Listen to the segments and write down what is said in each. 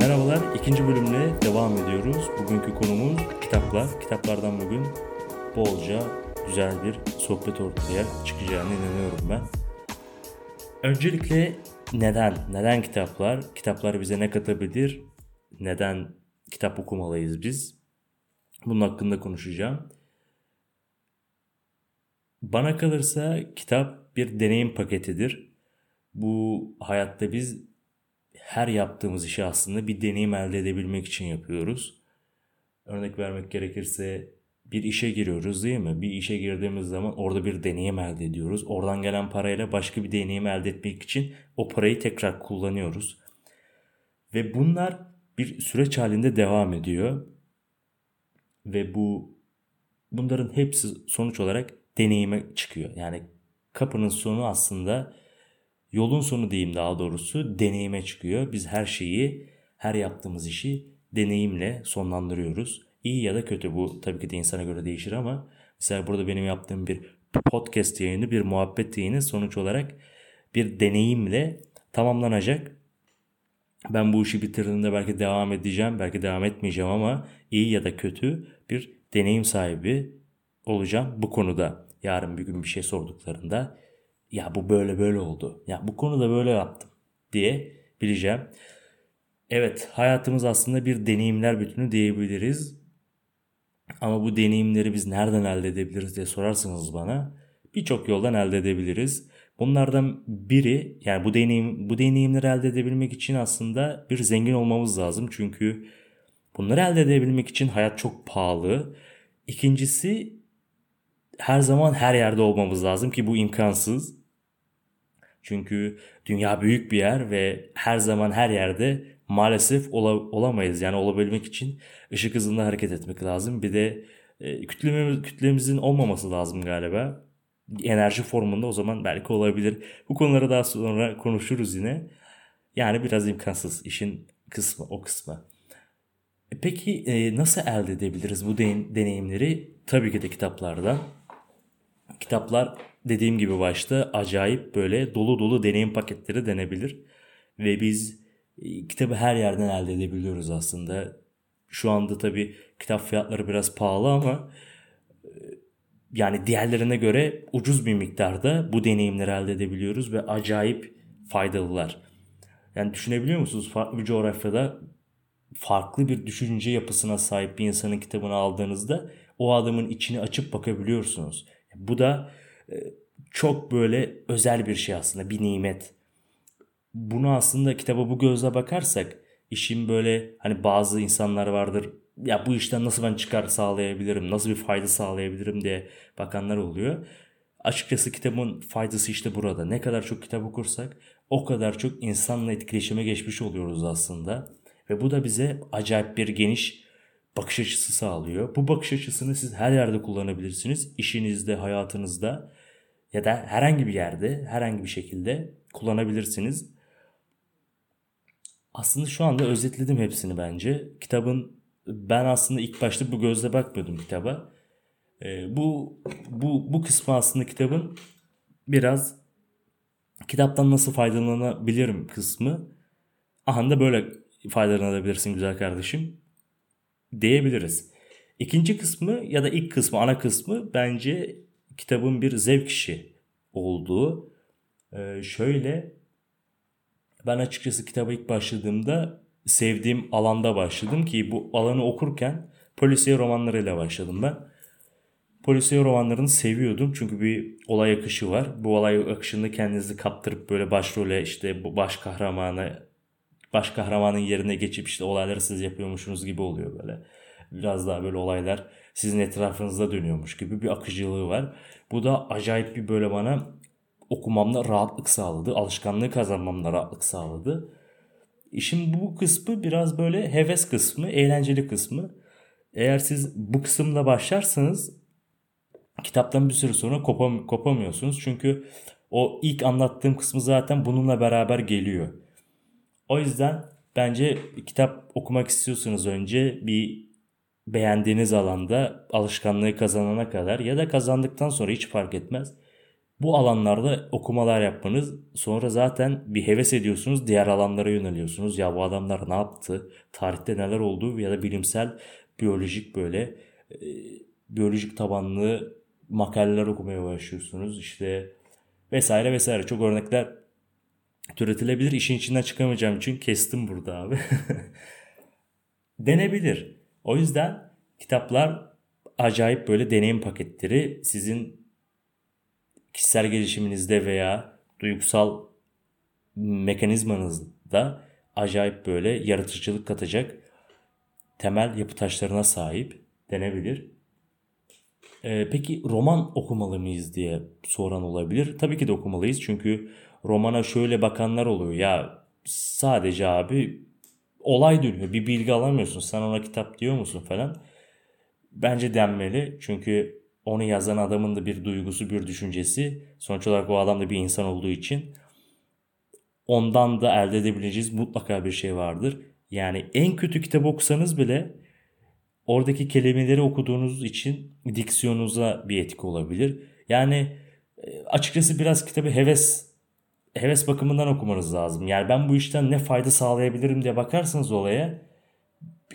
Merhabalar, ikinci bölümle devam ediyoruz. Bugünkü konumuz kitaplar. Kitaplardan bugün bolca güzel bir sohbet ortaya çıkacağını inanıyorum ben. Öncelikle neden? Neden kitaplar? Kitaplar bize ne katabilir? Neden kitap okumalıyız biz? Bunun hakkında konuşacağım. Bana kalırsa kitap bir deneyim paketidir. Bu hayatta biz her yaptığımız işi aslında bir deneyim elde edebilmek için yapıyoruz. Örnek vermek gerekirse bir işe giriyoruz değil mi? Bir işe girdiğimiz zaman orada bir deneyim elde ediyoruz. Oradan gelen parayla başka bir deneyim elde etmek için o parayı tekrar kullanıyoruz. Ve bunlar bir süreç halinde devam ediyor. Ve bu bunların hepsi sonuç olarak deneyime çıkıyor. Yani kapının sonu aslında yolun sonu diyeyim daha doğrusu deneyime çıkıyor. Biz her şeyi, her yaptığımız işi deneyimle sonlandırıyoruz. İyi ya da kötü bu tabii ki de insana göre değişir ama mesela burada benim yaptığım bir podcast yayını, bir muhabbet yayını sonuç olarak bir deneyimle tamamlanacak. Ben bu işi bitirdiğimde belki devam edeceğim, belki devam etmeyeceğim ama iyi ya da kötü bir deneyim sahibi olacağım bu konuda. Yarın bir gün bir şey sorduklarında ya bu böyle böyle oldu. Ya bu konuda böyle yaptım diye bileceğim. Evet hayatımız aslında bir deneyimler bütünü diyebiliriz. Ama bu deneyimleri biz nereden elde edebiliriz diye sorarsanız bana birçok yoldan elde edebiliriz. Bunlardan biri yani bu deneyim bu deneyimleri elde edebilmek için aslında bir zengin olmamız lazım. Çünkü bunları elde edebilmek için hayat çok pahalı. İkincisi her zaman her yerde olmamız lazım ki bu imkansız. Çünkü dünya büyük bir yer ve her zaman her yerde maalesef ola, olamayız. Yani olabilmek için ışık hızında hareket etmek lazım. Bir de e, kütlemiz, kütlemizin olmaması lazım galiba. Enerji formunda o zaman belki olabilir. Bu konuları daha sonra konuşuruz yine. Yani biraz imkansız işin kısmı o kısmı. E, peki e, nasıl elde edebiliriz bu deneyimleri? Tabii ki de kitaplardan. Kitaplar dediğim gibi başta acayip böyle dolu dolu deneyim paketleri denebilir. Ve biz e, kitabı her yerden elde edebiliyoruz aslında. Şu anda tabii kitap fiyatları biraz pahalı ama e, yani diğerlerine göre ucuz bir miktarda bu deneyimleri elde edebiliyoruz ve acayip faydalılar. Yani düşünebiliyor musunuz? Farklı bir coğrafyada farklı bir düşünce yapısına sahip bir insanın kitabını aldığınızda o adamın içini açıp bakabiliyorsunuz. Bu da çok böyle özel bir şey aslında bir nimet. Bunu aslında kitaba bu gözle bakarsak işin böyle hani bazı insanlar vardır ya bu işten nasıl ben çıkar sağlayabilirim, nasıl bir fayda sağlayabilirim diye bakanlar oluyor. Açıkçası kitabın faydası işte burada. Ne kadar çok kitap okursak o kadar çok insanla etkileşime geçmiş oluyoruz aslında. Ve bu da bize acayip bir geniş bakış açısı sağlıyor. Bu bakış açısını siz her yerde kullanabilirsiniz. İşinizde, hayatınızda ya da herhangi bir yerde, herhangi bir şekilde kullanabilirsiniz. Aslında şu anda özetledim hepsini bence. Kitabın ben aslında ilk başta bu gözle bakmıyordum kitaba. Ee, bu bu bu kısmı aslında kitabın biraz kitaptan nasıl faydalanabilirim kısmı. Aha da böyle faydalanabilirsin güzel kardeşim diyebiliriz. İkinci kısmı ya da ilk kısmı, ana kısmı bence kitabın bir zevk işi olduğu. Ee, şöyle ben açıkçası kitaba ilk başladığımda sevdiğim alanda başladım ki bu alanı okurken polisiye romanlarıyla başladım ben. Polisiye romanlarını seviyordum çünkü bir olay akışı var. Bu olay akışında kendinizi kaptırıp böyle başrole işte baş kahramanı baş kahramanın yerine geçip işte olayları siz yapıyormuşsunuz gibi oluyor böyle. Biraz daha böyle olaylar sizin etrafınızda dönüyormuş gibi bir akıcılığı var. Bu da acayip bir böyle bana okumamda rahatlık sağladı. Alışkanlığı kazanmamda rahatlık sağladı. İşin bu kısmı biraz böyle heves kısmı, eğlenceli kısmı. Eğer siz bu kısımla başlarsanız kitaptan bir süre sonra kopam kopamıyorsunuz. Çünkü o ilk anlattığım kısmı zaten bununla beraber geliyor. O yüzden bence kitap okumak istiyorsanız önce bir beğendiğiniz alanda alışkanlığı kazanana kadar ya da kazandıktan sonra hiç fark etmez. Bu alanlarda okumalar yapmanız sonra zaten bir heves ediyorsunuz diğer alanlara yöneliyorsunuz. Ya bu adamlar ne yaptı? Tarihte neler oldu ya da bilimsel biyolojik böyle e, biyolojik tabanlı makaleler okumaya başlıyorsunuz. İşte vesaire vesaire çok örnekler türetilebilir. İşin içinden çıkamayacağım için kestim burada abi. Denebilir. O yüzden kitaplar acayip böyle deneyim paketleri sizin kişisel gelişiminizde veya duygusal mekanizmanızda acayip böyle yaratıcılık katacak temel yapı taşlarına sahip denebilir. Ee, peki roman okumalı mıyız diye soran olabilir. Tabii ki de okumalıyız çünkü romana şöyle bakanlar oluyor. Ya sadece abi olay dönüyor. Bir bilgi alamıyorsun. Sen ona kitap diyor musun falan. Bence denmeli. Çünkü onu yazan adamın da bir duygusu, bir düşüncesi. Sonuç olarak o adam da bir insan olduğu için ondan da elde edebileceğiniz mutlaka bir şey vardır. Yani en kötü kitap okusanız bile oradaki kelimeleri okuduğunuz için diksiyonunuza bir etki olabilir. Yani e, açıkçası biraz kitabı heves heves bakımından okumanız lazım. Yani ben bu işten ne fayda sağlayabilirim diye bakarsanız olaya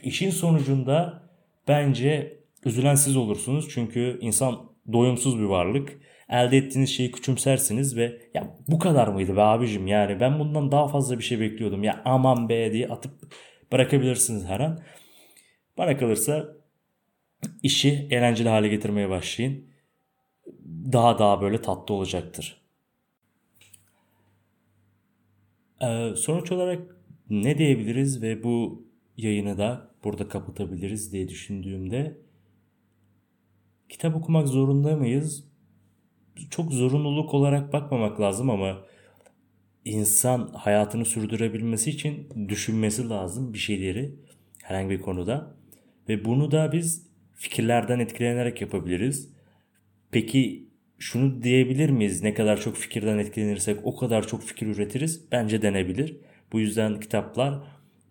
işin sonucunda bence üzülen siz olursunuz. Çünkü insan doyumsuz bir varlık. Elde ettiğiniz şeyi küçümsersiniz ve ya bu kadar mıydı be abicim yani ben bundan daha fazla bir şey bekliyordum ya aman be diye atıp bırakabilirsiniz her an. Bana kalırsa işi eğlenceli hale getirmeye başlayın. Daha daha böyle tatlı olacaktır. Ee, sonuç olarak ne diyebiliriz ve bu yayını da burada kapatabiliriz diye düşündüğümde kitap okumak zorunda mıyız? Çok zorunluluk olarak bakmamak lazım ama insan hayatını sürdürebilmesi için düşünmesi lazım bir şeyleri herhangi bir konuda. Ve bunu da biz fikirlerden etkilenerek yapabiliriz. Peki şunu diyebilir miyiz? Ne kadar çok fikirden etkilenirsek o kadar çok fikir üretiriz. Bence denebilir. Bu yüzden kitaplar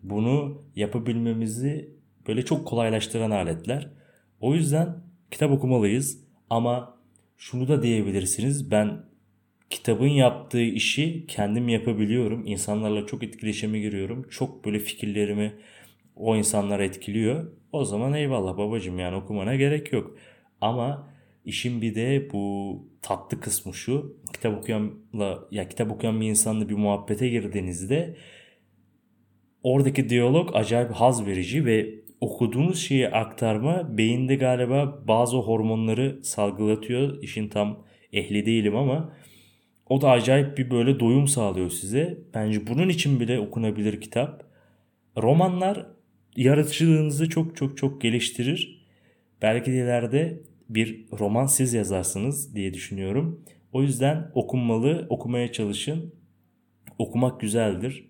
bunu yapabilmemizi böyle çok kolaylaştıran aletler. O yüzden kitap okumalıyız ama şunu da diyebilirsiniz. Ben kitabın yaptığı işi kendim yapabiliyorum. İnsanlarla çok etkileşime giriyorum. Çok böyle fikirlerimi o insanlar etkiliyor. O zaman eyvallah babacım yani okumana gerek yok. Ama işin bir de bu tatlı kısmı şu. Kitap okuyanla ya kitap okuyan bir insanla bir muhabbete girdiğinizde oradaki diyalog acayip haz verici ve okuduğunuz şeyi aktarma beyinde galiba bazı hormonları salgılatıyor. İşin tam ehli değilim ama o da acayip bir böyle doyum sağlıyor size. Bence bunun için bile okunabilir kitap. Romanlar yaratıcılığınızı çok çok çok geliştirir. Belki de ileride bir roman siz yazarsınız diye düşünüyorum. O yüzden okunmalı, okumaya çalışın. Okumak güzeldir.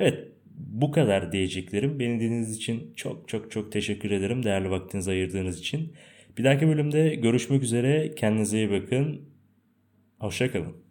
Evet, bu kadar diyeceklerim. Beni dinlediğiniz için çok çok çok teşekkür ederim. Değerli vaktinizi ayırdığınız için. Bir dahaki bölümde görüşmek üzere. Kendinize iyi bakın. Hoşçakalın.